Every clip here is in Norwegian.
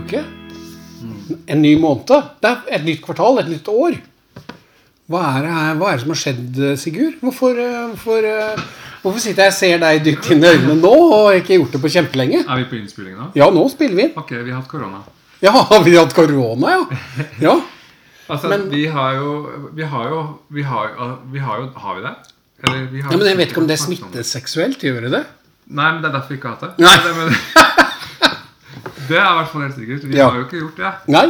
uke. En ny måned. Det er et nytt kvartal, et nytt år. Hva er det, hva er det som har skjedd, Sigurd? Hvorfor, eh, hvorfor, eh, hvorfor sitter jeg og ser deg dypt inn i øynene nå og har ikke gjort det på kjempelenge? Er vi på innspilling nå? Ja, nå spiller vi. Ok, vi har hatt korona. Ja, vi har hatt korona, ja? Ja. Altså, Men- vi har jo Vi har jo Vi har, vi har jo Har vi det? Eller, vi har ja men jeg vet ikke om det er smitteseksuelt, gjør det det? Nei, men det er derfor vi ikke har hatt det. Nei. Det, er i hvert fall helt sikkert. Vi Ja. har jo ikke gjort det. Nei,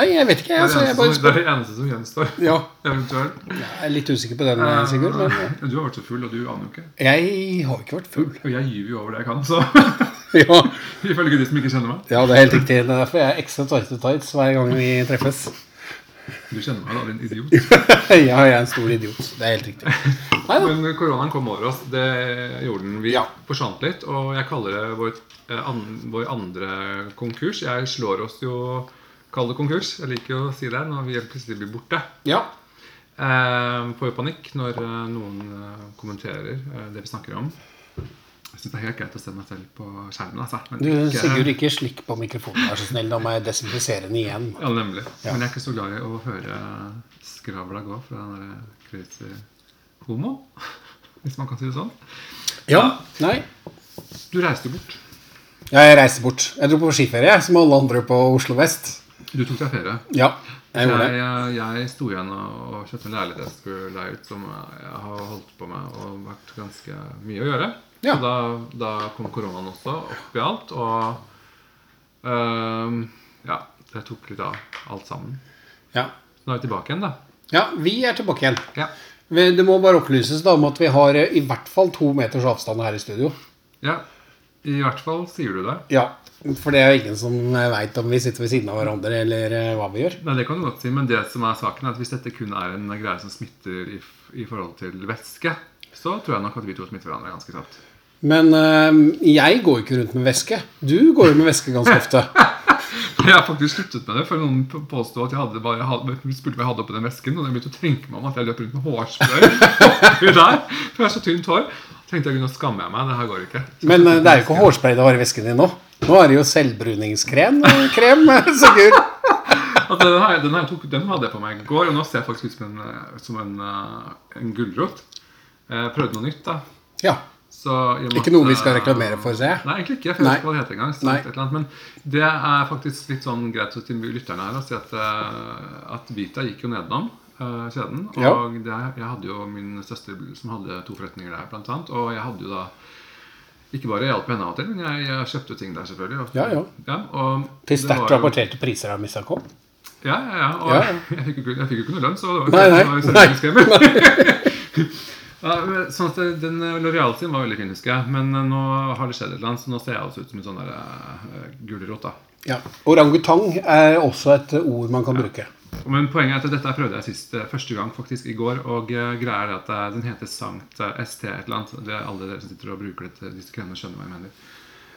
Nei jeg vet ikke. Er Altså, det jeg eneste, det er det eneste som gjenstår. Ja, Eventuelt. jeg er litt usikker på den, Sigurd. Men eh, Du har vært så full, og du aner jo ikke. jeg har ikke vært full. Og jeg gyver jo over det jeg kan, så Ja, ifølge de som ikke kjenner meg. ja det er helt riktig. Det er derfor jeg er ekstra tighte tights hver gang vi treffes. Du kjenner meg, da, din idiot. Ja, jeg er en stor idiot. Det er helt riktig. Nei da. Men koronaen kom over oss. Det gjorde den. Vi Ja. forsvant litt. Og jeg kaller det vår, eh, an, vår andre konkurs. Jeg slår oss jo Kall det konkurs. Jeg liker jo å si det når vi plutselig blir borte. Ja. Eh, får jo panikk når eh, noen eh, kommenterer det vi snakker om. Jeg syns det er helt greit å se meg selv på skjermen. Altså. Men Du, ikke- Sigurd, ikke slikk på mikrofonen, vær så snill. Da må jeg desinfisere den igjen. Ja, nemlig. Ja. Men jeg er ikke så glad i å høre skravla gå fra den der crazy homo. Hvis man kan si det sånn. Ja. Nei. Du reiste bort. Ja, jeg reiste bort. Jeg dro på skiferie, som alle andre på Oslo vest. Du tok deg ferie. Ja, jeg det. Jeg, jeg sto igjen og, og kjøpte en leilighet jeg skulle leie ut, som jeg har holdt på med og vært ganske mye å gjøre. Ja. Så da, da kom koronaen også opp i alt, og øhm, ja, det tok litt av alt sammen. Ja. Så nå er vi tilbake igjen, da. ja, vi er tilbake igjen. Ja. Det må bare opplyses da om at vi har eh, i hvert fall to meters avstand her i studio. ja. I hvert fall sier du det. Ja, For det er jo ingen som veit om vi sitter ved siden av hverandre, eller eh, hva vi gjør. Nei, det kan du godt si, men det som er saken er at hvis dette kun er en greie som smitter i, i forhold til væske, så tror jeg nok at vi to smitter hverandre ganske kjapt. Men eh, jeg går jo ikke rundt med væske. Du går jo med væske ganske ofte. Jeg har faktisk sluttet med det, for noen påsto at jeg hadde bare hadde, spurte hva jeg hadde oppi den vesken, og jeg begynte å tenke meg om at jeg løp rundt med hårspray oppi der. For jeg har så tynt hår. tenkte jeg, nå skammer jeg meg. Det her går ikke. Så Men eh, det er jo ikke hårspray det har i vesken din nå. Nå er det jo selvbruningskrem. eh, Krem, så gul. Den, her, den, her tok, den hadde jeg på meg i går, og nå ser jeg faktisk ut som en, som en, en gulrot. Jeg prøvde noe nytt, da. Ja. Så jeg Ikke noe vi skal reklamere for, ser jeg. Nei, egentlig ikke. For jeg Nei. vet ikke hva det heter engang. Nei. annet. Men det er faktisk litt sånn greit til lytterne her å si at, eh, at Vita gikk jo nedenom uh, kjeden. Og Ja. det, jeg hadde jo min søster som hadde to forretninger der, blant annet. Og jeg hadde jo da ikke bare hjalp henne av og til, men jeg, jeg kjøpte ting der, selvfølgelig. Og, Ja, ja. og Til sterkt rapporterte priser av Missa kom. Ja, ja, ja. Og Ja, ja. jeg fikk jo ikke- jo ikke noe lønn, så det var Nei, nei, det var nei. Ja, sånn at Den L'Oreal sin var veldig fin, husker jeg. Men eh, nå har det skjedd et eller annet, så nå ser jeg også ut som en sånn uh, gulrot. Ja. Orangutang er også et eh, ord man kan bruke. Men poenget er at dette prøvde jeg sist, eh, første gang faktisk i går. Og greier greia er at eh, den heter Sankt eh, ST et eller annet. Det er alle dere som sitter og bruker dette, disse kremene, skjønner hva jeg mener.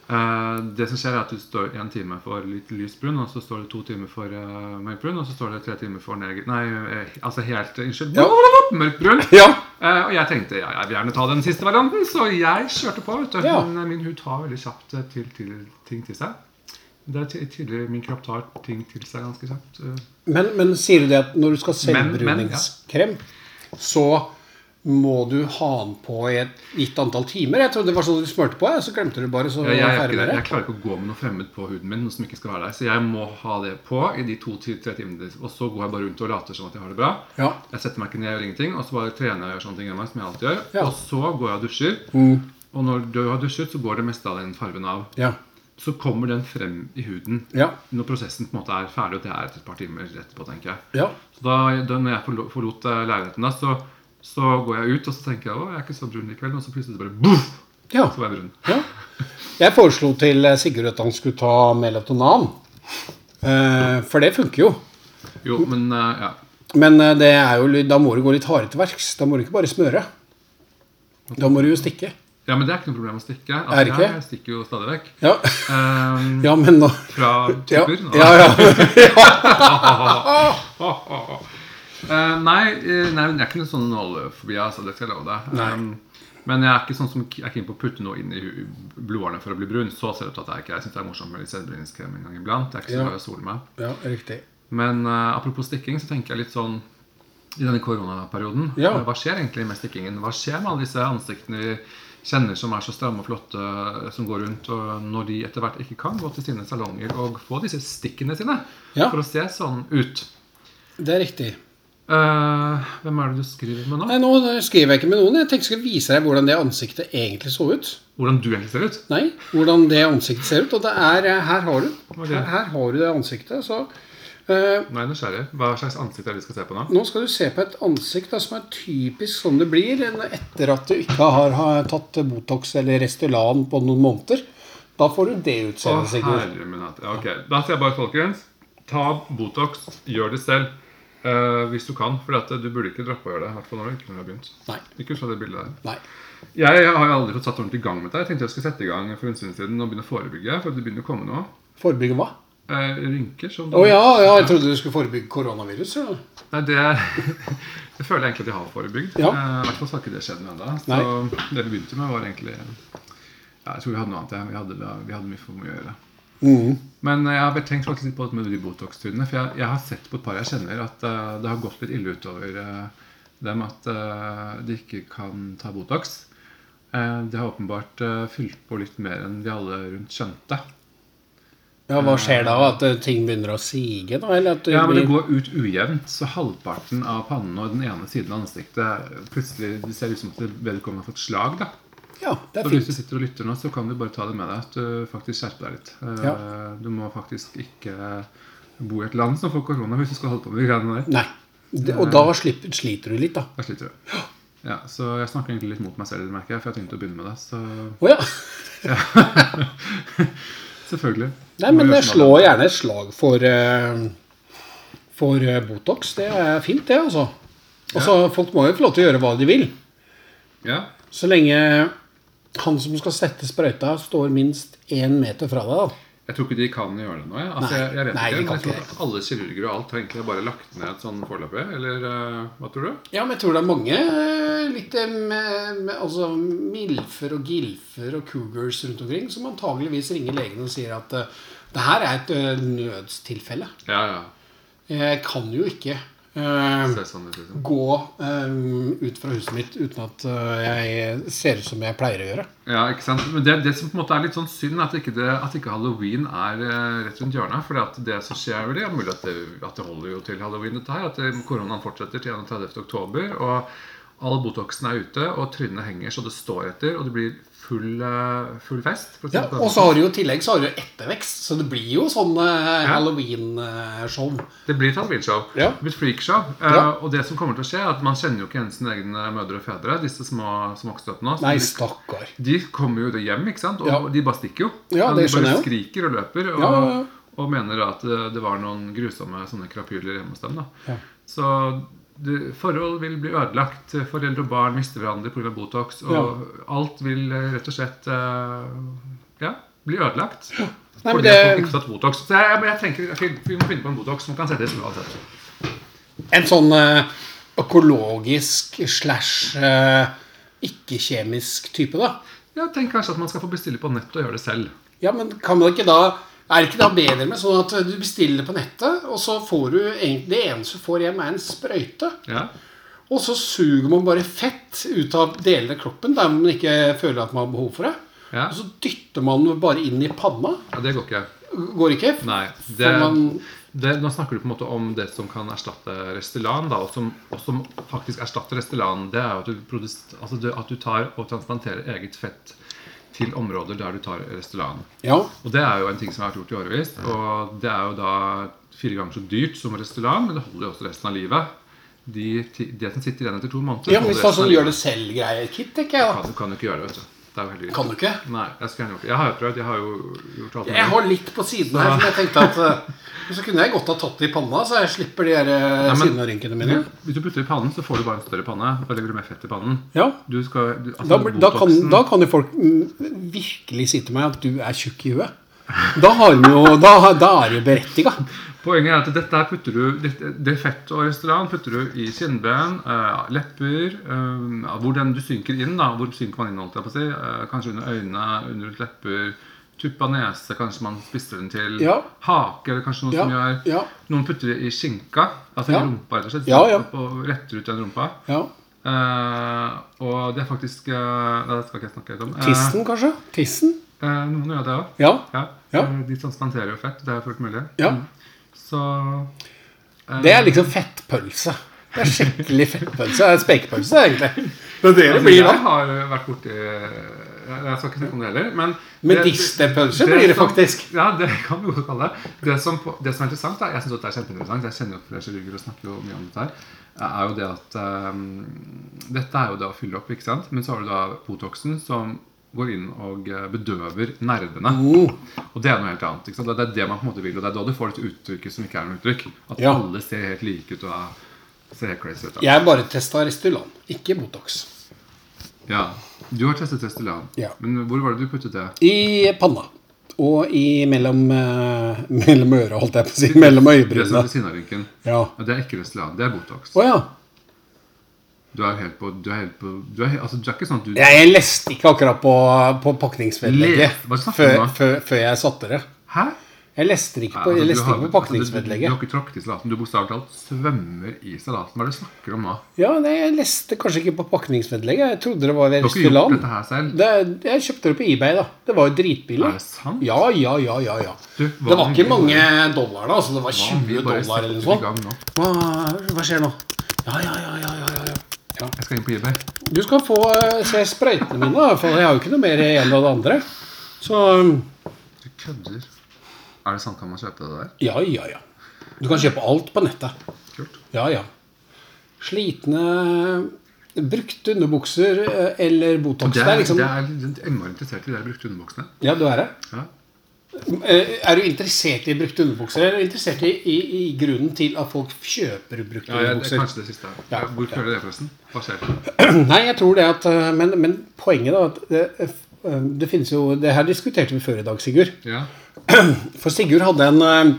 Eh, det som skjer er at Du står én time for litt lysbrun, og så står det to timer for uh, og så står det tre timer for neger... Nei, eh, altså helt Unnskyld. Ja. Mørkbrun. Ja. Eh, og jeg tenkte ja, jeg vil gjerne ta den siste varianten, så jeg kjørte på. vet du. Ja. Men eh, min hud tar veldig kjapt eh, til, til, ting til seg. Det er tydelig min kropp tar ting til seg ganske kjapt. Men, men sier du det at når du skal men, ja. så må du ha den på i et gitt antall timer? Jeg trodde det var sånn du smurte på, ja, så glemte du bare. så Jeg, jeg, det. det. jeg klarer ikke å gå med noe fremmed på huden min. Noe som ikke skal være der Så jeg må ha det på i de to-tre timene. Og så går jeg bare rundt og later som at jeg har det bra. Ja. Jeg setter meg ikke ned og gjør ingenting, og så bare trener jeg og gjør sånne ting hjemme, som jeg alltid gjør. Ja. Og så går jeg og dusjer. Mm. Og når du har dusjet, så går det meste av den fargen av. Ja. Så kommer den frem i huden Ja. når prosessen på en måte er ferdig, og det er et par timer etterpå, tenker jeg. ja. Så da, da når jeg forlo- forlot eh, leiligheten, da, så, så går jeg ut og så tenker jeg, å, jeg er ikke så brun i kveld. Og så plutselig bare boff, ja. så var jeg brun. ja. Jeg foreslo til eh, Sigurd at han skulle ta melatonan. Eh, for det funker jo. Jo, men eh, ja. Men eh, det er jo, da må du gå litt hardere til verks. Da må du ikke bare smøre. Da må du jo stikke. Ja, men det er ikke noe problem å stikke. Altså, Er det ikke? Jeg stikker jo stadig vekk. Ja, Um, ja men nå Fra ja. tupper. Ja, ja. Eh, nei, eh, nei, jeg er ikke noe sånn nålefobi. Altså, det skal jeg love deg. Ehm, Men jeg er ikke sånn som er keen på å putte noe inn i blodårene for å bli brun. Så ser det ut at jeg ikke. Jeg syns det er morsomt med litt selvbrenningskrem en gang iblant. Jeg er ikke så glad i å sole meg. Ja, riktig. Men uh, apropos stikking, så tenker jeg litt sånn i denne koronaperioden. Ja. Hva skjer egentlig med stikkingen? Hva skjer med alle disse ansiktene vi kjenner som er så stramme og flotte, som går rundt, og når de etter hvert ikke kan gå til sine salonger og få disse stikkene sine Ja. for å se sånn ut? Det er riktig. Eh, hvem er det du skriver med nå? Nei, nå skriver jeg ikke med noen. Jeg tenkte jeg skulle vise deg hvordan det ansiktet egentlig så ut. Hvordan du egentlig ser ut? Nei, hvordan det ansiktet ser ut. Og det er eh, Her har du. Det? Her, her har du det ansiktet. Så uh, er jeg nysgjerrig. Hva slags ansikt er det vi skal se på nå? nå skal du se på et ansikt da, som er typisk sånn det blir etter at du ikke har, har tatt Botox eller Restylan på noen måneder. Da får du det utseendet, Sigurd. Ja, Ok, Da sier jeg bare, folkens, ta Botox, gjør det selv. Eh, hvis du kan. For at du burde ikke droppe å gjøre det. I hvert fall når du ikke har begynt. Nei. Ikke fra det bildet der. Nei. Jeg, jeg har jo aldri fått satt ordentlig i gang med det. Jeg tenkte jeg skulle sette i gang for en stund siden og begynne å forebygge. For det begynner å komme noe. Forebygge hva? Uh, rynker Å Å ja, ja, jeg trodde du skulle forebygge koronavirus. Ja. Nei, det, det føler jeg egentlig at jeg har forebygd. Ja. Uh, I hvert fall har ikke det skjedd ennå. Så det vi begynte med, var egentlig ja, Jeg tror vi hadde noe annet. Vi hadde, vi hadde mye for mye å gjøre. Mhm. Men eh, jeg har tenkt faktisk litt på det med de Botox-turene. For jeg, jeg har sett på et par jeg kjenner, at uh, det har gått litt ille utover uh, dem at uh, de ikke kan ta Botox. Eh, de har åpenbart fylt på litt mer enn de alle rundt skjønte. ja, hva skjer da? At ting begynner å sige? da? Eller at Ja, men det går ut ujevnt, så halvparten av pannen og den ene siden av ansiktet plutselig det ser ut som at vedkommende har fått slag. da. Ja, det Så er hvis du sitter og lytter nå, så kan du bare ta det med deg at du faktisk skjerper deg litt. Eh, Ja. Du må faktisk ikke bo i et land som får korona hvis du skal holde på med de greiene der. Nei. Det, og da slipper, sliter du litt, da. Da sliter du. Ja, så jeg snakker egentlig litt mot meg selv, merker jeg, for jeg tenkte å begynne med det. Så Oh, ja. selvfølgelig. Nei, men jeg slår gjerne et slag for, eh, for Botox. Det er fint, det, altså. Altså, Folk må jo få lov til å gjøre hva de vil. Ja. Så lenge han som skal sette sprøyta, står minst én meter fra deg. da. Jeg tror ikke de kan gjøre det nå. Jeg, altså, jeg, jeg vet Nei, ikke, men jeg tror at alle kirurger og alt har egentlig bare lagt ned et sånn foreløpig. Eller uh, hva tror du? Ja, men jeg tror det er mange uh, litt eh, med, med, altså, milfer og gilfer og cougars rundt omkring som antageligvis ringer legen og sier at uh, det her er et nødstilfelle. Ja, ja. Jeg kan jo ikke sånn ut, liksom. gå uh, ut fra huset mitt uten at uh, jeg ser ut som jeg pleier å gjøre. Ja, ikke sant? Men det, det som på en måte er litt sånn synd, at ikke, det, at ikke halloween er rett rundt hjørnet. For det som skjer det, er mulig at det, at det holder jo til halloween, dette her. At det, koronaen fortsetter til 31. oktober. Og all botoxen er ute, og trynet henger så det står etter. Og det blir full, eh, full fest. si Ja, og så har du jo i tillegg så har du ettervekst, så det blir jo sånn eh, Ja. halloween-show. Det blir et halloween-show. Ja. Det blir et freakshow. Eh, Ja. og det som kommer til å skje, er at man kjenner jo ikke igjen sine egne mødre og fedre. Disse små som vokste opp nå. Nei, de, stakkar. de kommer jo hjem, ikke sant? Og de bare stikker jo. Ja, det skjønner bare De bare skriker og løper. Og, og mener at det, var noen grusomme sånne krapyler hjemme hos dem. da. Ja. Så forhold vil bli ødelagt. Foreldre og barn mister hverandre pga. Botox. Og alt vil eh, rett og slett eh, ja, bli ødelagt. Nei, fordi det- folk ikke har tatt Botox. Så jeg, men jeg tenker Vi må finne på en Botox som kan settes uansett. En sånn eh, økologisk slash ikke-kjemisk type, da. Ja, tenk kanskje at man skal få bestille på nett og gjøre det selv. Ja, men kan man ikke da Er det ikke da bedre med sånn at du bestiller på nettet, og så får du Det eneste du får hjem, er en sprøyte? Ja, Og så suger man bare fett ut av deler av kroppen der man ikke føler at man har behov for det. ja. Og så dytter man det bare inn i panna. ja Det går ikke. Går ikke? Nei. Det, man, det, nå snakker du på en måte om det som kan erstatte Restylan, da, og som, og som faktisk erstatter Restylan. Det er jo at du, produser, altså at du tar og transplanterer eget fett til områder der du tar restaurant. ja. Og det er jo en ting som har vært gjort i årevis. Og det er jo da fire ganger så dyrt som restaurant, men det holder jo også resten av livet. De, de som sitter igjen etter to måneder ja men Hvis av sånn gjør det selv-greie-kit, tenker jeg da. Ja, du kan jo ikke gjøre det, vet du. Kan du ikke? Nei, jeg skulle gjerne gjort det. Jeg har jo prøvd. Jeg har jo gjort alt Jeg har litt på siden her, for jeg tenkte at eh, Så kunne jeg godt ha tatt det i panna, så jeg slipper de her eh, men- siden av rynkene mine. Hvis du putter i pannen, så får du bare en større panne. Da legger du mer fett i pannen. Ja, Du skal, du, altså, da, da, kan, da kan jo folk mm, virkelig si til meg at du er tjukk i huet. Da, har jo, da, da er det jo berettiga. Poenget er at dette her putter du dette, Det fett og restaurant putter du i kinnben, uh, lepper uh, Hvor den du synker inn, da. Hvor synker man inn, holdt jeg på å si. Uh, kanskje under øynene, under lepper. Tuppa nese, kanskje man spisser den til. Ja. Hake, eller kanskje noen Ja, som gjør ja. Noen putter det i skinka. Altså i rumpa, rett og slett. Og retter ut den rumpa. ja. Eh, og det er faktisk eh, det skal ikke jeg snakke helt om. Eh, Tissen, kanskje? Tissen? Eh, noen gjør det òg. Ja. Ja. Ja. Eh, De transplanterer jo fett. Det er fullt mulig. ja. Så eh, Det er liksom fettpølse. Det er skikkelig fettpølse. Det er spekepølse, egentlig. Det er det det blir jeg har vært borti Jeg skal ikke snakke om det heller. Men Medisterpølse blir det som- faktisk. Ja, det kan vi godt kalle det. Det som, det som er interessant, da, jeg synes det er kjempeinteressant, jeg kjenner jo flere kirurger og snakker jo mye om dette her, er jo det at um, Dette er jo det å fylle opp, ikke sant? Men så har du da Botoxen som går inn og eh, bedøver nervene. Oh. Og det er noe helt annet. Det er det man på en måte vil, og det er da du får dette uttrykket som ikke er noe uttrykk. At Ja. alle ser helt like ut og er- ser helt crazy ut. Jeg bare testa Restylan, ikke Botox. Ja. Du har testet Restylan. Ja. Men hvor var det du puttet det? I panna. Og i mellom, uh, mellom øra, holdt jeg på å si. Mellom Det øyebrynene. Det. Ja. Ja, Det er ikke Restylan, det er Botox. Oh, ja. Du er helt på Du er, helt på, du er, altså, du er ikke sånn at du Jeg leste ikke akkurat på, på pakningsvedlegget før, før, før jeg satte det. Hæ? Jeg leste ikke på, Altså, har- ikke på altså, du, du, pakningsvedlegget. har ikke tråkket i salaten. Du bokstavelig talt svømmer i salaten. Hva er det du snakker om nå? Ja, nei, jeg leste kanskje ikke på pakningsvedlegget. Jeg trodde det var ved Du har ikke gjort dette her selv? Det, jeg kjøpte det på eBay, da. Det var jo dritbillig. Er det sant? Ja, ja, ja, ja, ja. Du, Det var ikke mange dollar, da. Altså det var hva om vi 20 dollar eller noe sånt. Hva, hva skjer nå? Ja, ja, ja, ja, ja, ja, ja. Jeg skal inn på eBay. Du skal få eh, se sprøytene mine, da, for jeg har jo ikke noe mer igjen av det andre. Så um, Du kødder. Er det sant kan man kjøpe det der? ja, ja, ja. Du kan kjøpe alt på nettet. Kult. Ja, ja. Slitne brukte underbukser eh, eller Botox. Det er, er liksom det er litt enormt interessert i de brukte underbuksene. Ja, du er det? Ja. Eh, Er du interessert i brukte underbukser, eller er du interessert i, i, i grunnen til at folk kjøper brukte Ja, er underbukser? kanskje det siste. Ja, Hvor føler du det, forresten? Hva skjer? Nei, jeg tror det at eh, Men, men poenget, da det, eh, det finnes jo Det her diskuterte vi før i dag, Sigurd. Ja. For Sigurd hadde en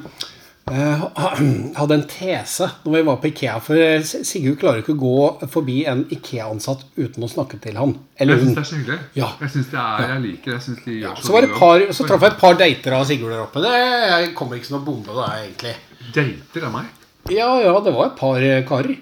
hadde en tese når vi var på Ikea. For eh, Sigurd klarer ikke å gå forbi en Ikea-ansatt uten å snakke til han. Eller Jeg syns det er så hyggelig. Ja. Jeg synes det er, jeg liker. Jeg synes de gjør Så, var det par, så traff jeg et par dater av Sigurd der oppe. Det kommer ikke som noen bombe, det, egentlig. Dater av meg? Ja, ja, det var et par eh, karer.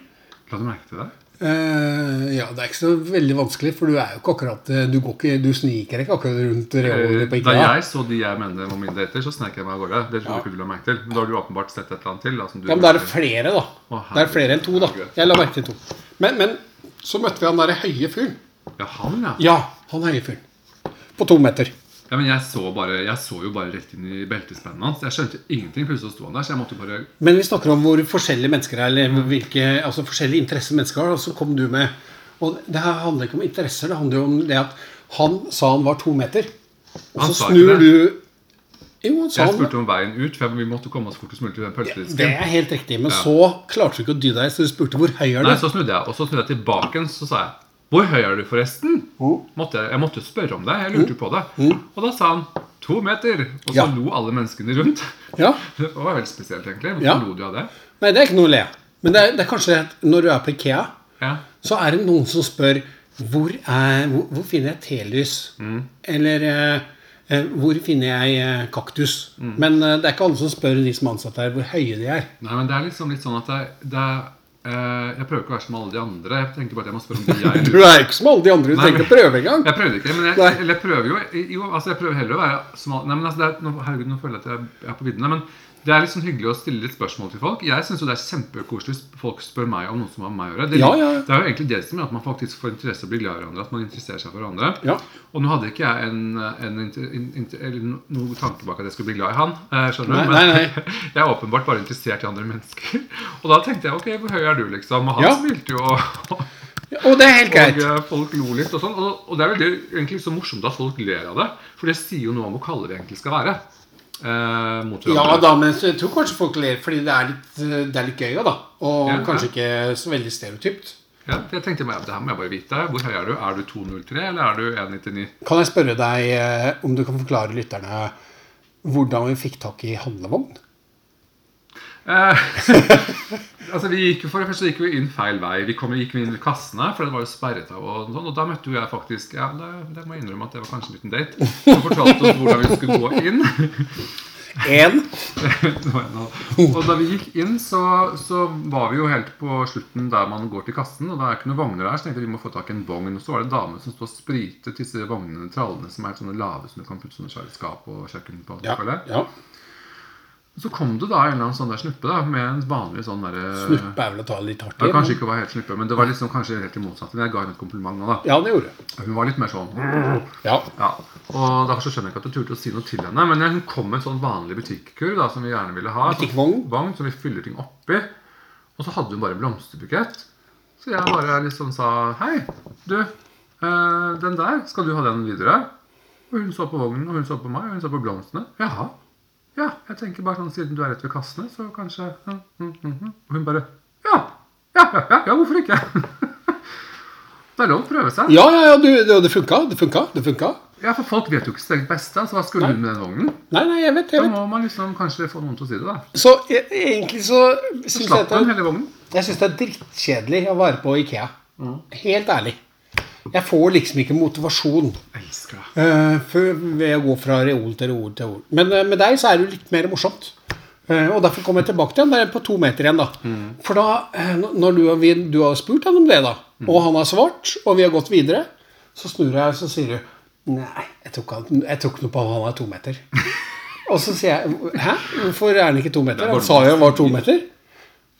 La du merke til det? Eh, ja, det er ikke så veldig vanskelig, for du er jo ikke akkurat eh, Du, går ikke, du sniker ikke akkurat rundt reolene på IKEA. Da jeg så de jeg mener var mine dater, så snek jeg meg av gårde. Det trodde ikke du la merke til. Men da har du åpenbart sett et eller annet til. Da, som du Ja, men da er det flere, da. Å, Det er flere enn to, da. Jeg la merke til to. Men, men så møtte vi han derre høye fyren. Ja, han, ja. Ja, han høye fyren. På to meter. Ja men jeg så, bare, jeg så jo bare rett inn i beltespennene hans. Jeg skjønte ingenting. Plutselig sto han der, så jeg måtte bare Men vi snakker om hvor forskjellige mennesker er, eller hvilke altså forskjellige interesser mennesker har. Og så kom du med Og det her handler ikke om interesser, det handler jo om det at han sa han var to meter. Og Han så sa snur du Jo, han sa Jeg spurte om veien ut, for vi måtte komme oss fortest mulig til den Det pølsedisken. er helt riktig. Men Ja. så klarte du ikke å dy deg, så du spurte hvor høy er Nei, så snudde jeg, og så snudde jeg tilbake så sa jeg Hvor høy er du, forresten? Måtte jeg, måtte spørre om det. Jeg lurte på det. Og da sa han to meter. Og så Ja. lo alle menneskene rundt. Ja. Det var veldig spesielt, egentlig. Hvorfor Ja. lo du av det? Nei, det er ikke noe å le. Men det er, det er kanskje at når du er på Ikea, Ja. så er det noen som spør hvor, er, hvor, hvor finner jeg telys? Eller eh, eh, hvor finner jeg eh, kaktus? Men eh, det er ikke alle som spør de som er ansatt her, hvor høye de er. Nei, men det er liksom litt sånn at det, det er Jeg prøver ikke å være som alle de andre. Jeg tenker bare at jeg må spørre om de jeg Du er ikke som alle de andre. Du Nei, trenger ikke prøve engang. Jeg prøvde ikke, men jeg, eller jeg prøver jo Jo, altså jeg prøver heller å være smal Nei, men altså er, nå, Herregud, nå føler jeg at jeg er på viddene. Men det er litt sånn hyggelig å stille litt spørsmål til folk. Jeg syns det er kjempekoselig hvis folk spør meg om noe som har med meg å gjøre. Det, Ja, ja. det er jo egentlig det som gjør at man faktisk får interesse og blir glad i hverandre. At man interesserer seg for hverandre. Ja. Og nå hadde ikke jeg en, en, inter- in- inter- eller no- tanke bak at jeg skulle bli glad i han. eh, Skjønner Nei, du? Men nei. jeg er åpenbart bare interessert i andre mennesker. Og da tenkte jeg ok, hvor høy er du, liksom? Og han smilte jo. og Og det er helt greit. og folk lo litt og sånn. Og, og det er veldig egentlig så morsomt at folk ler av det. For det sier jo noe om hvor kalde vi egentlig skal være. Eh, mot Ja da, men jeg tror kanskje folk ler fordi det er litt, det er litt gøy, da. Og Ja, kanskje ikke så veldig stereotypt. Ja, jeg tenkte meg, det her må jeg bare vite. Hvor høy er du? Er du 2,03 eller er du 1,99? Kan jeg spørre deg eh, om du kan forklare lytterne hvordan vi fikk tak i handlevogn? Eh, altså vi gikk jo For det første gikk vi inn feil vei. Vi kom, gikk inn i kassene, for det var jo sperret av. Og, sånn, og da møtte jo jeg faktisk Ja, det, det må jeg innrømme at det var kanskje en liten date. Som fortalte oss hvordan vi skulle gå inn. Én. og da vi gikk inn, så, så var vi jo helt på slutten der man går til kassen. Og da er det ikke noen vogner der, så tenkte jeg vi må få tak i en vogn. Og så var det en dame som sto og spritet disse vognene, trallene, som er sånne lave som du kan putte sånne svære skap og kjøkken på. Ja, ja. Så kom det da en eller annen sånn der snuppe da, med en vanlig sånn derre Snuppe er vel å ta litt hardt Ja, i. kanskje ikke var helt snuppe, men det var liksom kanskje helt i motsatte. Jeg ga henne et kompliment nå, da. Ja, det gjorde. Hun var litt mer sånn Ja. Ja. Og derfor så skjønner jeg ikke at du turte å si noe til henne. Men hun kom med en sånn vanlig butikkkurv da, som vi gjerne ville ha. Butikkvogn? Sånn vogn som vi fyller ting oppi. Og så hadde hun bare en blomsterbukett. Så jeg bare liksom sa Hei, du. eh, den der, skal du ha den videre? Og hun så på vognen, og hun så på meg, og hun så på blomstene. Jaha. Ja, jeg tenker bare sånn siden du er rett ved kassene, så kanskje mm, mm, mm, mm. Og hun bare Ja, ja, ja, ja, ja hvorfor ikke? det er lov å prøve seg. Ja, ja, ja, du, det, det funka. Det funka. Det funka. Ja, for folk vet jo ikke sitt eget beste. Altså, hva skulle hun med den vognen? Nei, nei, jeg vet, jeg vet. Da må man liksom kanskje få noen til å si det, da. Så jeg, egentlig så syns jeg, at- jeg synes det er drittkjedelig å være på Ikea. Helt ærlig. Jeg får liksom ikke motivasjon for, ved å gå fra reol til reol til reol. Men uh, med deg så er det jo litt mer morsomt. Uh, og derfor kommer jeg tilbake til den. Det er på to meter igjen, da. For da, når du, vi, du har spurt han om det, da, og han har svart, og vi har gått videre, så snur jeg og så sier du Nei, jeg tok, han- jeg tok noe på at han er to meter. og så sier jeg Hæ? Hvorfor er han ikke to meter? Han sa jo han var to meter.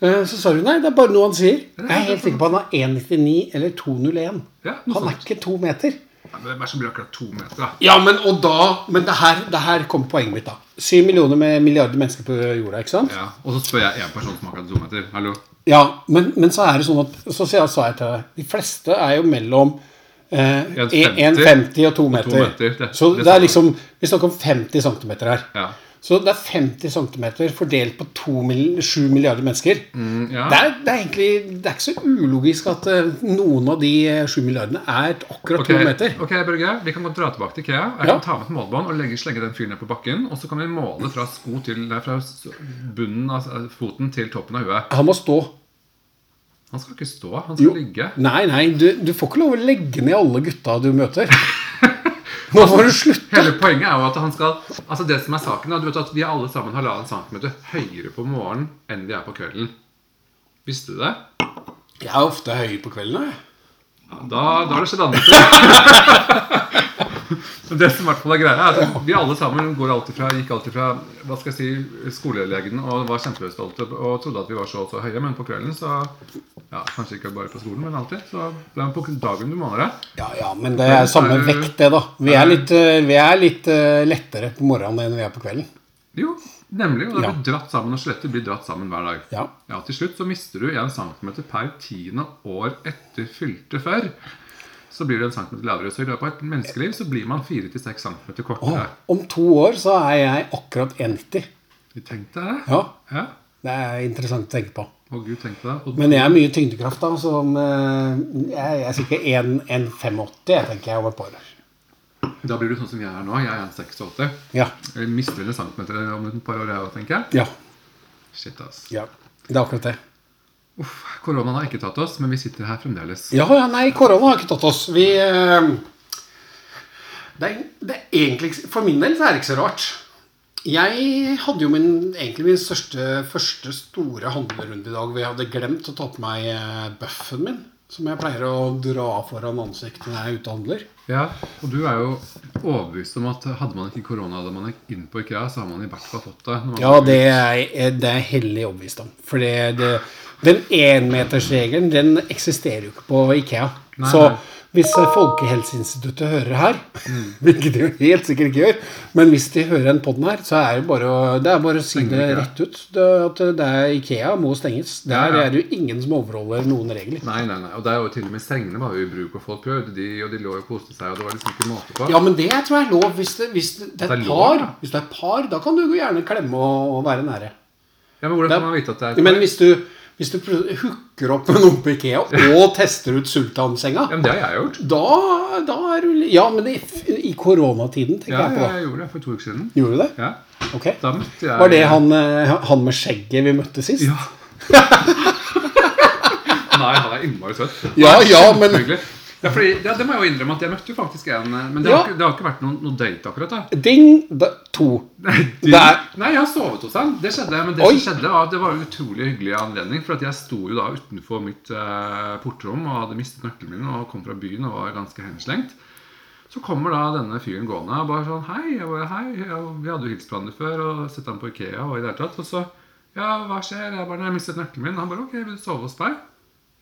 Eh, Så sa du nei, det er bare noe han sier. Jeg er helt sikker på at han har 1,99 eller 2,01. Ja, Han er ikke to meter. Ja, men Hvem er som blir akkurat to meter, da? Ja, men og da Men det her, det her kommer poenget mitt, da. Syv millioner med milliarder mennesker på jorda, ikke sant? Ja, Og så spør jeg en person som akkurat to meter. Hallo? Ja, men, men så er det sånn at Så sa jeg- til deg De fleste er jo mellom eh, 1,50 1,50 og 2 meter. meter, det- så det det er liksom Vi snakker om 50 cm her. Ja. Så det er 50 cm fordelt på 2 7 milliarder mennesker. Mm, ja. Det, er, det er egentlig Det er ikke så ulogisk at eh, noen av de eh, 7 milliardene er akkurat okay. 2 meter. ok, Børge, Vi kan godt dra tilbake til Ikea. Jeg Ja. kan ta med et målebånd og legge, slenge den fyren ned på bakken. Og så kan vi måle fra sko til fra bunnen av foten til toppen av huet. Han må stå. Han skal ikke stå, han skal Jo. ligge. Nei, nei, du, du får ikke lov å legge ned alle gutta du møter. Nå får du slutte. Hele poenget er jo at han skal Altså det som er saken vet at Vi er alle sammen halvannen centimeter høyere på morgenen enn vi er på kvelden. Visste du det? Jeg er ofte høy på kvelden. jeg. Da, da har det skjedd andre ting. Det som i hvert fall er greia, er at vi alle sammen går alltid fra, gikk alltid fra hva skal jeg si, skolelegen og var kjempestolte og trodde at vi var så og så høye. Men på kvelden så ja, Kanskje ikke bare på skolen, men alltid. Så ble det på dagen du måler deg. Ja, ja, men det er samme er- vekt, det, da. Vi er litt, eh, vi er litt eh, lettere på morgenen enn vi er på kvelden. Jo, nemlig. Og det Ja. blir dratt sammen, og skjelettet blir dratt sammen hver dag. Ja. Ja, Til slutt så mister du 1 cm per tiende år etter fylte før. Så blir du en centimeter lavere. Så i løpet av et menneskeliv så blir man 4-6 cm kortere. Oh, om to år så er jeg akkurat 1,90. Du tenkte det. Ja, Ja. det er interessant å tenke på. Å gud, tenkte det. Og Men jeg er mye tyngdekraft, da. Så eh, jeg, jeg er sikkert 1,85, jeg tenker jeg, over et par år. Da blir du sånn som jeg er nå. Jeg er 1,86. Ja. Jeg mister en centimeter om et par år, jeg tenker jeg. Ja. Shit, ass. ja. Det er akkurat det. Uff, koronaen har ikke tatt oss, men vi sitter her fremdeles. Ja, ja, nei, korona har ikke tatt oss. Vi eh, det, er, det er egentlig For min del så er det ikke så rart. Jeg hadde jo min, egentlig min største, første store handlerunde i dag. hvor jeg hadde glemt å ta på meg eh, buffen min. Som jeg pleier å dra foran ansiktet når jeg er ute og handler. Ja, og du er jo overbevist om at hadde man ikke korona da man ikke inn på IKEA, så har man i hvert fall fått det. Ja, det er, det er hellig overbevist om. For det, det, den énmetersregelen den eksisterer jo ikke på Ikea. Nei, så nei. Hvis eh, Folkehelseinstituttet hører her, hvilket de helt sikkert ikke gjør, men hvis de hører en podden her, så er det bare å, det bare å si det rett ut. Det, at det er Ikea må stenges. Der er det jo ingen som overholder noen regler. Nei, nei, nei. Og det er jo til og med sengene var jo i bruk, og folk prøvde de, og de lå og koste seg, og det var liksom ikke måte på. Ja, men det tror jeg er lov. Hvis det, hvis det, det er et er par, hvis det er par, da kan du gjerne klemme og, og være nære. Ja, men hvordan kan man vite at det er Men hvis du, Hvis du hooker opp med noen på Ikea og tester ut sultansenga, Ja, men det har jeg gjort. da, da er du Ja, men i, i koronatiden, tenker Ja, jeg på. Ja, jeg gjorde det for to uker siden. Gjorde du det? Ja, Ok. jeg Var det han, eh, han med skjegget vi møtte sist? Ja. Nei, han er innmari søt. Ja, ja, men-. Ja, fordi, ja, Det må jeg jo innrømme at jeg møtte jo faktisk en eh, Men det har, ikke, det har ikke vært noen, noen date akkurat. da Ding! Da, to. Er- Nei, jeg har sovet hos han. Det skjedde, men det Oi. som skjedde var at det var en utrolig hyggelig anledning. For at jeg sto jo da utenfor mitt eh, portrom og hadde mistet nøkkelen min og kom fra byen og var ganske henslengt. Så kommer da denne fyren gående og bare sånn Hei. Jeg bare, hei. Ja, vi hadde jo hilst på hverandre før og sett ham på Ikea. Og i det hele tatt Og så Ja, hva skjer? Jeg bare, «Nei, jeg mistet nøkkelen min. Han bare Ok, vil du sove hos meg?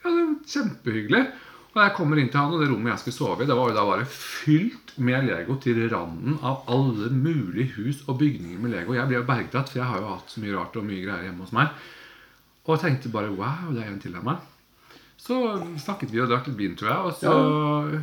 Ja, det var kjempehyggelig. Og jeg kommer inn til han, og det rommet jeg skulle sove i, det var jo da bare fylt med Lego til randen av alle mulige hus og bygninger med Lego. Jeg ble jo bergtatt, for jeg har jo hatt så mye rart og mye greier hjemme hos meg. Og jeg tenkte bare wow, det er en til av meg. Så snakket vi og drakk litt vin, tror jeg, og så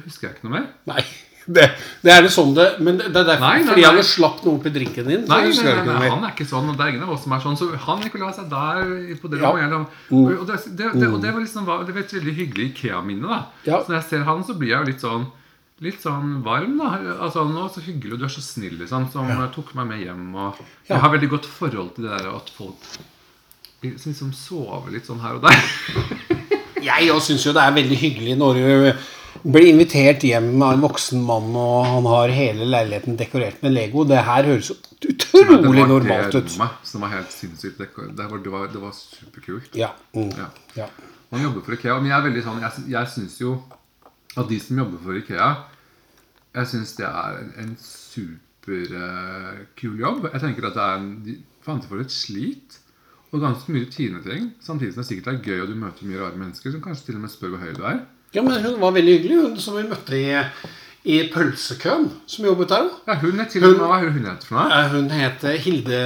husker jeg ikke noe mer. Nei. Det, det er det sånn det Men det er derfor Nei, nei, fordi nei. han slapp noe oppi drinken din. Nei, nei, nei, han er ikke sånn, og det er ingen av oss som er sånn. Så han la seg der på det Ja. rommet. eller- Og, og, det, det, det, og det var liksom det var et veldig hyggelig Ikea-minne. da Ja. Så når jeg ser han, så blir jeg jo litt sånn Litt sånn varm, da. Altså, nå så hyggelig, og du er så snill, liksom. Som ja. tok meg med hjem. Og jeg har veldig godt forhold til det der at folk liksom sover litt sånn her og der. Jeg òg syns jo det er veldig hyggelig når du blir invitert hjem av en voksen mann, og han har hele leiligheten dekorert med Lego. Det her høres utrolig normalt det ut. rommet som var helt sinnssykt. dekorert. Det var, det var, det var superkult. Ja. Mm. Ja. ja. Man jobber for Ikea. Men jeg er veldig sånn Jeg, jeg syns jo at de som jobber for Ikea Jeg syns det er en, en superkul jobb. Jeg tenker at det er en de, fant for et slit. Og ganske mye rutineting. Samtidig som det sikkert er gøy, og du møter mye rare mennesker som kanskje til og med spør hvor høy du er. Ja, men hun var veldig hyggelig, hun som vi møtte i, i pølsekøen, som jobbet der. Ja, hun er til og med Hva er hun heter for noe? Hun heter Hilde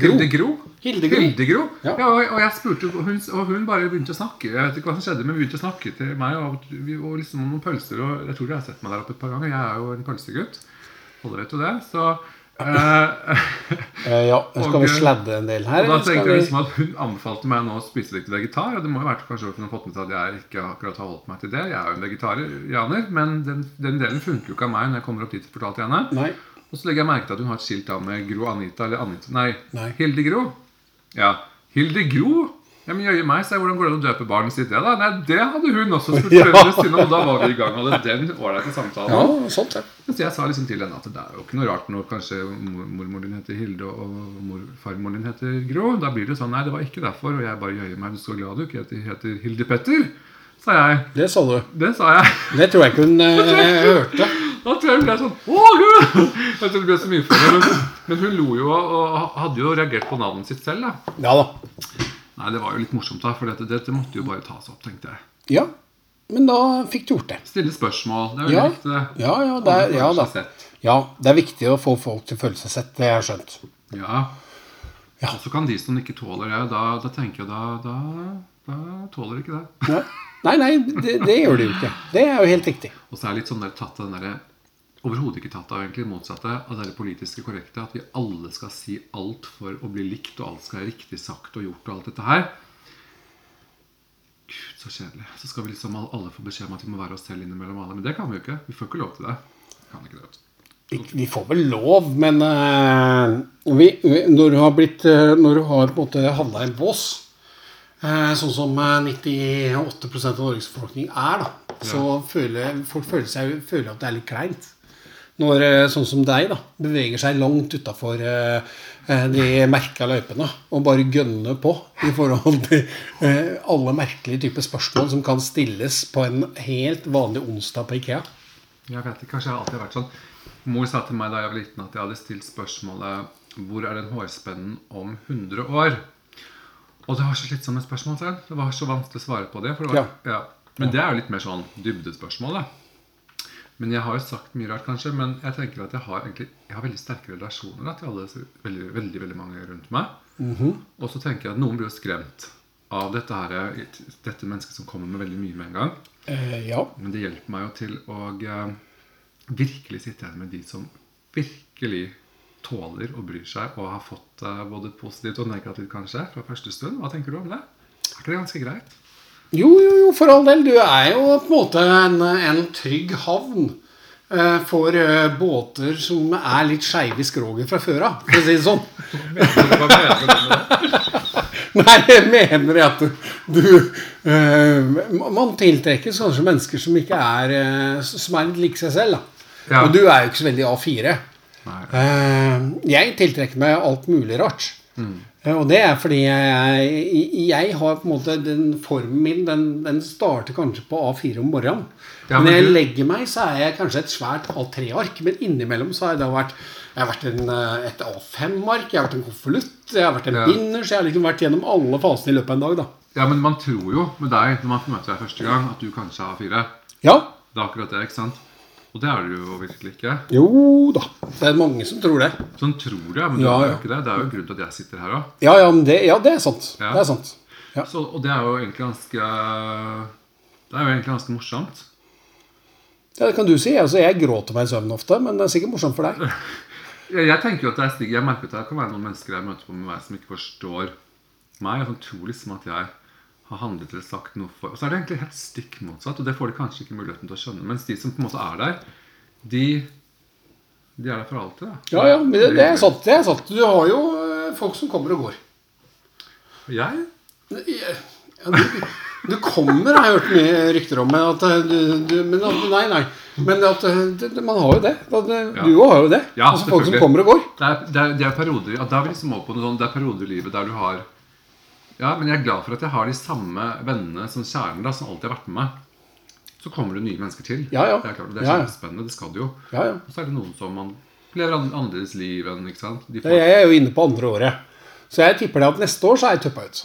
Gro. Hilde Gro. Hilde Gro. Hildegro. Ja. Ja. og, og jeg spurte, og hun, og hun bare begynte å snakke. Jeg vet ikke hva som skjedde, men hun begynte å snakke til meg og, vi- og liksom om noen pølser. Og jeg tror de har sett meg der oppe et par ganger. Jeg er jo en pølsegutt. Alle vet jo det. Så ja, nå skal Og, vi eh, sladde en del her. Og da tenkte jeg liksom at Hun anbefalte meg nå å spise litt vegetar. Og det må jo være kanskje hun har fått med seg at jeg ikke akkurat har holdt meg til det. Jeg er jo en vegetarianer, men den, den delen funker jo ikke av meg når jeg kommer opp dit og fortalte henne. Nei. Og så legger jeg merke til at hun har et skilt da med Gro Anita eller Anita Nei, Nei. Hilde Gro. Ja. Hilde Gro? Ja, men jøye meg, se hvordan går det an å døpe barnet sitt det, da? Nei, det hadde hun også spurt Ja. foreldrene sine, og da var vi i gang og hadde den ålreite samtalen. Ja, sånt, ja. Så jeg sa liksom til henne at det er jo ikke noe rart når kanskje mormoren mormor din heter Hilde og mor, farmoren din heter Gro. Da blir det sånn Nei, det var ikke derfor. Og jeg bare jøye meg, du så glad du ikke heter, heter Hilde Petter. Sa jeg. Det sa du. Det sa jeg. Det tror jeg ikke hun eh, hørte. Da tror jeg hun ble sånn Å, Gud! Jeg tror det ble så mye for henne. Men, men hun lo jo og hadde jo reagert på navnet sitt selv. da Ja da. Nei, det var jo litt morsomt, da, for dette, dette måtte jo bare tas opp, tenkte jeg. Ja, men da fikk du gjort det. Stille spørsmål. Det er jo Ja, viktig, ja, ja, det er, ja da. Ja, det er viktig å få folk til å føle seg sett. Det har jeg skjønt. Ja. Ja. Og så kan de som ikke tåler det, da, da tenker jeg da, da, da tåler de ikke det. Ja. Nei, nei, det, det gjør de jo ikke. Det er jo helt riktig. Og så er det litt sånn der, tatt av den derre Overhodet ikke tatt av egentlig motsatte av det politiske korrekte. At vi alle skal si alt for å bli likt, og alt skal være riktig sagt og gjort og alt dette her. Gud, så kjedelig. Så skal vi liksom alle få beskjed om at vi må være oss selv innimellom alle. Men det kan vi jo ikke. Vi får ikke lov til det. Kan ikke det, Vi får vel lov, men uh, vi, når du har blitt uh, Når du har på en måte havna i en bås, eh, sånn som eh, 98 av Norges befolkning er, da, så føler folk føler, seg, føler at det er litt kleint. Når eh, sånn som deg da, beveger seg langt utafor de merka løypene og bare gønner på i forhold til eh, alle merkelige typer spørsmål som kan stilles på en helt vanlig onsdag på Ikea. Jeg vet ikke, kanskje jeg har alltid vært sånn Mor sa til meg da jeg var liten at jeg hadde stilt spørsmålet Hvor er den hårspennen om 100 år? Og det var så slitsomme spørsmål selv. Det var så vanskelig å svare på det. Det var, ja. Men det er jo litt mer sånn dybdespørsmål, da. Men jeg har jo sagt mye rart, kanskje. Men jeg tenker at jeg har egentlig Jeg har veldig sterke relasjoner da, til alle veldig, veldig, veldig mange rundt meg. Og så tenker jeg at noen blir jo skremt av dette, her, dette mennesket som kommer med veldig mye med en gang. Eh, ja. Men det hjelper meg jo til å eh, virkelig sitte igjen med de som virkelig tåler og bryr seg og har fått eh, både positivt og negativt kanskje fra første stund. Hva tenker du om det? Er ikke det ganske greit? Jo, jo, jo, for all del. Du er jo på en måte en, en trygg havn eh, for eh, båter som er litt skeive i skroget fra før av, for å si det sånn. Hva mener du med det? Nei, jeg mener at du, eh, Man tiltrekkes kanskje mennesker som ikke er eh, Som er litt like seg selv. da. Ja. Og du er jo ikke så veldig A4. Eh, jeg tiltrekker meg alt mulig rart. Eh, Og det er fordi jeg, jeg, har på en måte Den formen min den, den starter kanskje på A4 om morgenen. Ja, men når jeg legger meg, så er jeg kanskje et svært A3-ark. Men innimellom så har jeg vært jeg har vært en, eh, et A5-ark, jeg har vært en konvolutt, jeg har vært en Ja. binder. Så jeg har liksom vært gjennom alle fasene i løpet av en dag. da Ja, men man tror jo med deg når man møter deg første gang, at du kanskje har fire. Ja, Det er akkurat det, ikke sant? Og det er det jo virkelig ikke. jo da. Det er mange som tror det. Sånn tror du, men du Ja, er jo ikke det. Det er jo grunnen grunn til at jeg sitter her òg. Ja, ja, det, ja, det er sant. Ja. Det er sant. Ja. Og det er jo egentlig ganske Det er jo egentlig ganske morsomt. Ja, det kan du si. Altså, jeg gråter meg i søvn ofte, men det er sikkert morsomt for deg. Jeg, tenker jo at det er Jeg merker at det kan være noen mennesker jeg møter på med meg som ikke forstår meg. Jeg som tror liksom at jeg har handlet eller sagt noe for Og så er det egentlig helt stikk motsatt, og det får de kanskje ikke muligheten til å skjønne. Mens de som på en måte er der, de, de er der for alltid. Da. Ja, ja, men det, det er sant. Det er sant. Du har jo eh, folk som kommer og går. Jeg? Ja, du, du kommer, har jeg hørt mye rykter om. At eh, du, du men at, Nei, nei. Men at eh, det, det, man har jo det. At, Du òg har jo det. Ja, altså Folk som kommer og går. Det er, det er, det er perioder ja, da er liksom på noe sånt, Det er perioder i livet der du har Ja, men jeg er glad for at jeg har de samme vennene som kjernen da, som alltid har vært med meg. Så kommer det nye mennesker til. Ja, ja. Det er klart, det er kjempespennende. Det skal det jo. Ja, ja. Og så er det noen som man lever an- annerledes liv enn. ikke sant? De får, Jeg er jo inne på andre året. Så jeg tipper det at neste år så er jeg tuppa ut.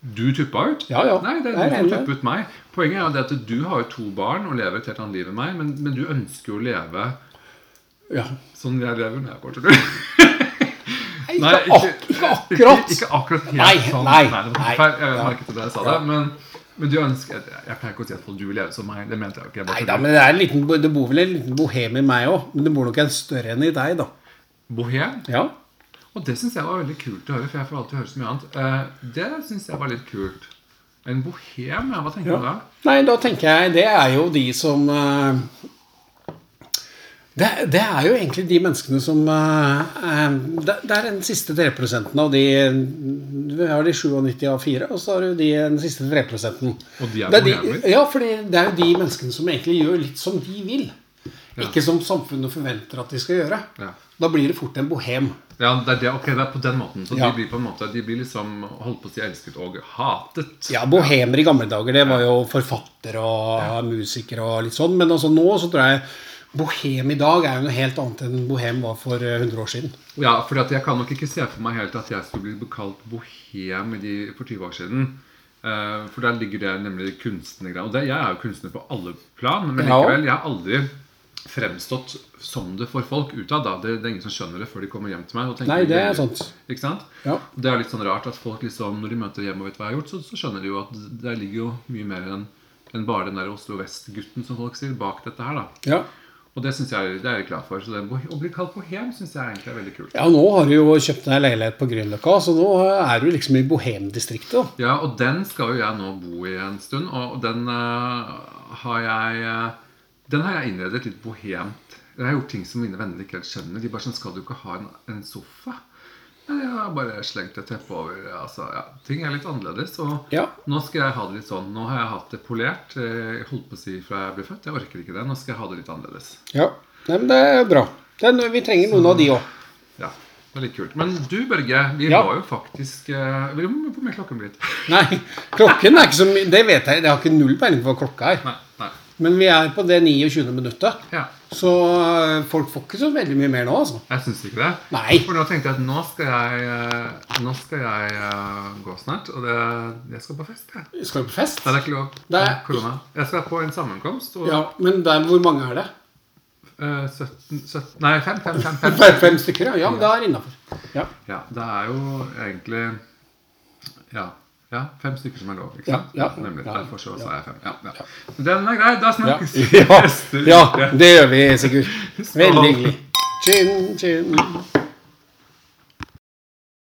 Du tuppa ut? Ja, ja. Nei, det er du får som enig. ut meg. Poenget er at du har jo to barn og lever et helt annet liv enn meg, men, men du ønsker jo å leve Ja. sånn jeg lever når jeg til du. Nei, ikke, ikke akkurat. Ikke, ikke akkurat helt Nei, sånn. nei, det var nei. feil. Jeg Ja. merket det jeg sa det. Men, men du ønsker Jeg, jeg pleier ikke å si at folk du lever som meg. Det mente jeg jo ikke. Jeg Nei da, men det, er en liten, det bor vel en liten bohem i meg òg. Men det bor nok en større enn i deg, da. Bohem. Ja. Og det syns jeg var veldig kult å høre, for jeg får alltid høre så mye annet. Eh, det syns jeg var litt kult. En bohem, ja. Hva tenker du da? Nei, da tenker jeg det er jo de som eh, det, det er jo egentlig de menneskene som eh, eh, det, det er den siste 3 av de Vi har de 97 av 4, og så har du de den siste 3 Og de er det er de. Ja, for det er jo de menneskene som egentlig gjør litt som de vil. Ikke som samfunnet forventer at de skal gjøre. Ja. Da blir det fort en bohem. Ja, det er det, okay, det er på den måten. Så Ja. de blir på en måte De blir liksom holdt på å si elsket og hatet. Ja, bohemer i gamle dager, det var jo forfattere og musikere og litt sånn. Men altså nå så tror jeg bohem i dag er jo noe helt annet enn bohem var for eh, 100 år siden. Ja, for jeg kan nok ikke se for meg helt at jeg skulle bli kalt bohem for 20 år siden. Eh, for der ligger det nemlig kunstnergreier. Og det, jeg er jo kunstner på alle plan, men likevel, jeg har aldri fremstått som det for folk utad. da. Det, det er ingen som skjønner det før de kommer hjem til meg. og tenker Nei, det er sant. Ikke sant? Ja. Det er litt sånn rart at folk liksom, når de møter hjem og vet hva jeg har gjort, så, så skjønner de jo at der ligger jo mye mer enn enn bare den der Oslo Vest-gutten som folk sier, bak dette her. da. Ja. Og det synes jeg det er jeg glad for. Så det, å bli kalt bohem syns jeg egentlig er veldig kult. ja, nå har du jo kjøpt deg leilighet på Grünerløkka, så nå er du liksom i bohemdistriktet. Ja, og den skal jo jeg nå bo i en stund, og den uh, har jeg eh, Den har jeg innredet litt bohemt. Jeg har gjort ting som mine venner ikke helt skjønner. De bare sånn Skal du ikke ha en, en sofa? Jeg har bare slengt et teppe over. Altså, ja, ting er litt annerledes. Og Ja. nå skal jeg ha det litt sånn. Nå har jeg hatt det polert. eh, Jeg holdt på å si fra jeg ble født. Jeg orker ikke det. Nå skal jeg ha det litt annerledes. ja. Nei, men det er bra. Den, vi trenger noen av de òg. Ja, det er litt kult. Men du, Børge, vi Ja. var jo faktisk eh, Hvor hvor mye med klokken blitt? Nei, klokken er ikke så mye Det vet jeg. Jeg har ikke null peiling på hva klokka er. Nei. nei. Men vi er på det 29. minuttet. Ja. Så eh, folk får ikke så veldig mye mer nå, altså. Jeg syns ikke det. Nei. For nå tenkte jeg at nå skal jeg, eh, nå skal jeg eh, gå snart. Og det, jeg skal på fest. Jeg. Skal du på fest? Det er ikke lov. Det er- Korona. Jeg skal på en sammenkomst. Og Ja, Men der, hvor mange er det? eh, 17, 17 Nei, fem, fem, fem, fem. Fem, fem stykker, ja. Ja, men det er innafor. Ja. Ja, det er jo egentlig Ja. Ja fem stykker som er lov. Ikke sant? ja, Nemlig. ja, Derfor så ja. sa jeg fem. Ja, ja. Den er grei. Da snakkes vi Ja, ja, det gjør vi, Sigurd. Veldig hyggelig. Chin, chin.